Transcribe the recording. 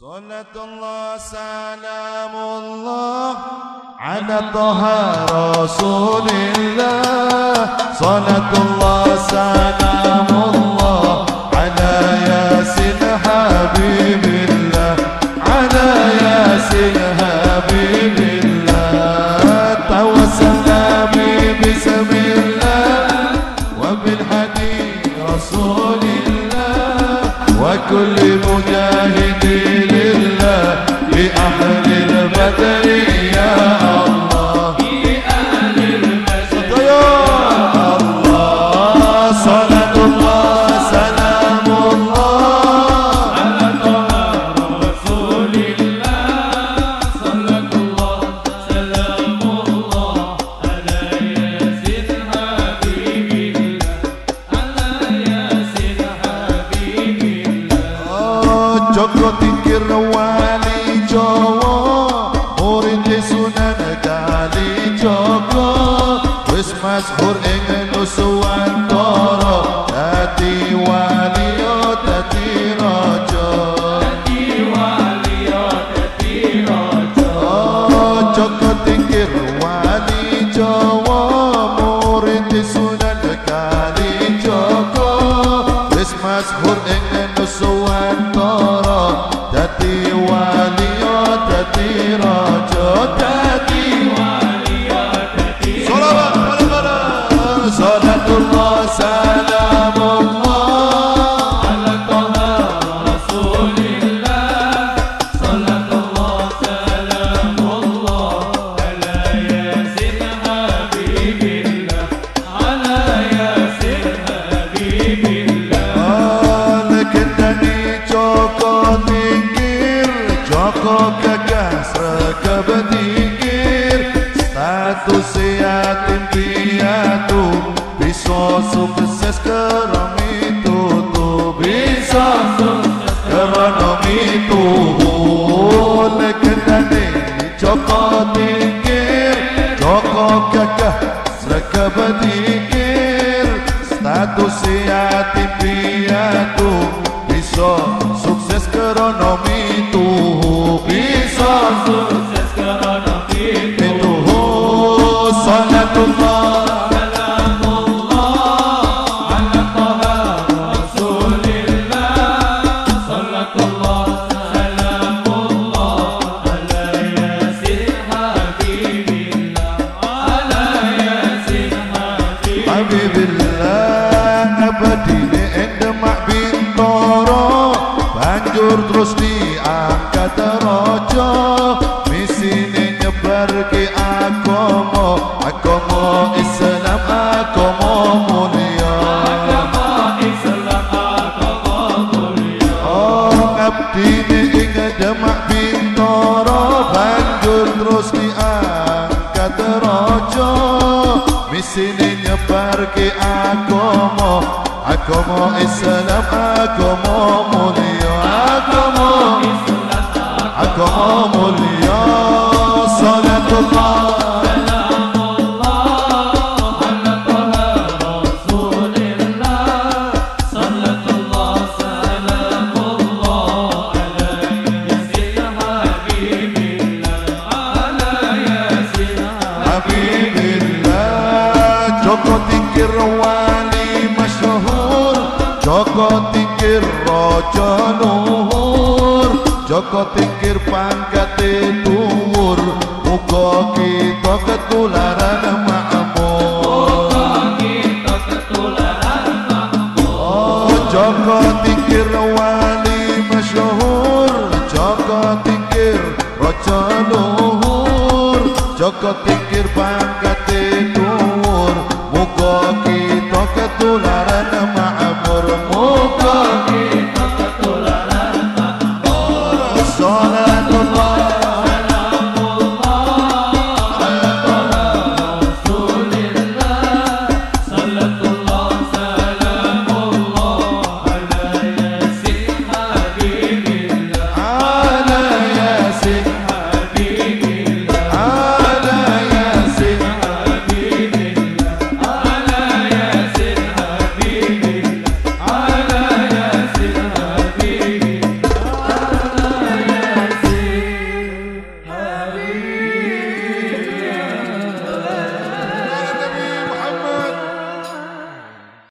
صلاة الله سلام الله على طه رسول الله صلاة الله سلام الله على ياسين حبيب الله على ياسين حبيب الله توسلنا بسم الله وبالحديث رسول الله وكل مجاهد بأهل البدر يا الله بأهل البدر يا الله صلاة الله سلام الله على طه رسول الله صلاة الله سلام الله على ياسين حبيب الله على ياسين حبيب الله tingkir wali Jawa Murid Sunan Kali Joko Wis masyhur ing Nuswantara Dadi wali Dadi wali yo dadi raja Dadi yatim piatu Bisa sukses kerana itu tuh Bisa sukses kerana itu Lekendani Joko tingkir Joko gagas rekab tingkir Status yatim piatu Bisa sukses kerana itu misine nyebar ke agama agama Islam agama mulia agama Islam agama mulia tingkir wali masyhur Joko tingkir raja luhur Joko tingkir pangkate tuwur Muga kita ketularan makmur. Oh Joko tingkir wali masyhur Joko tingkir raja luhur Joko tingkir pangkate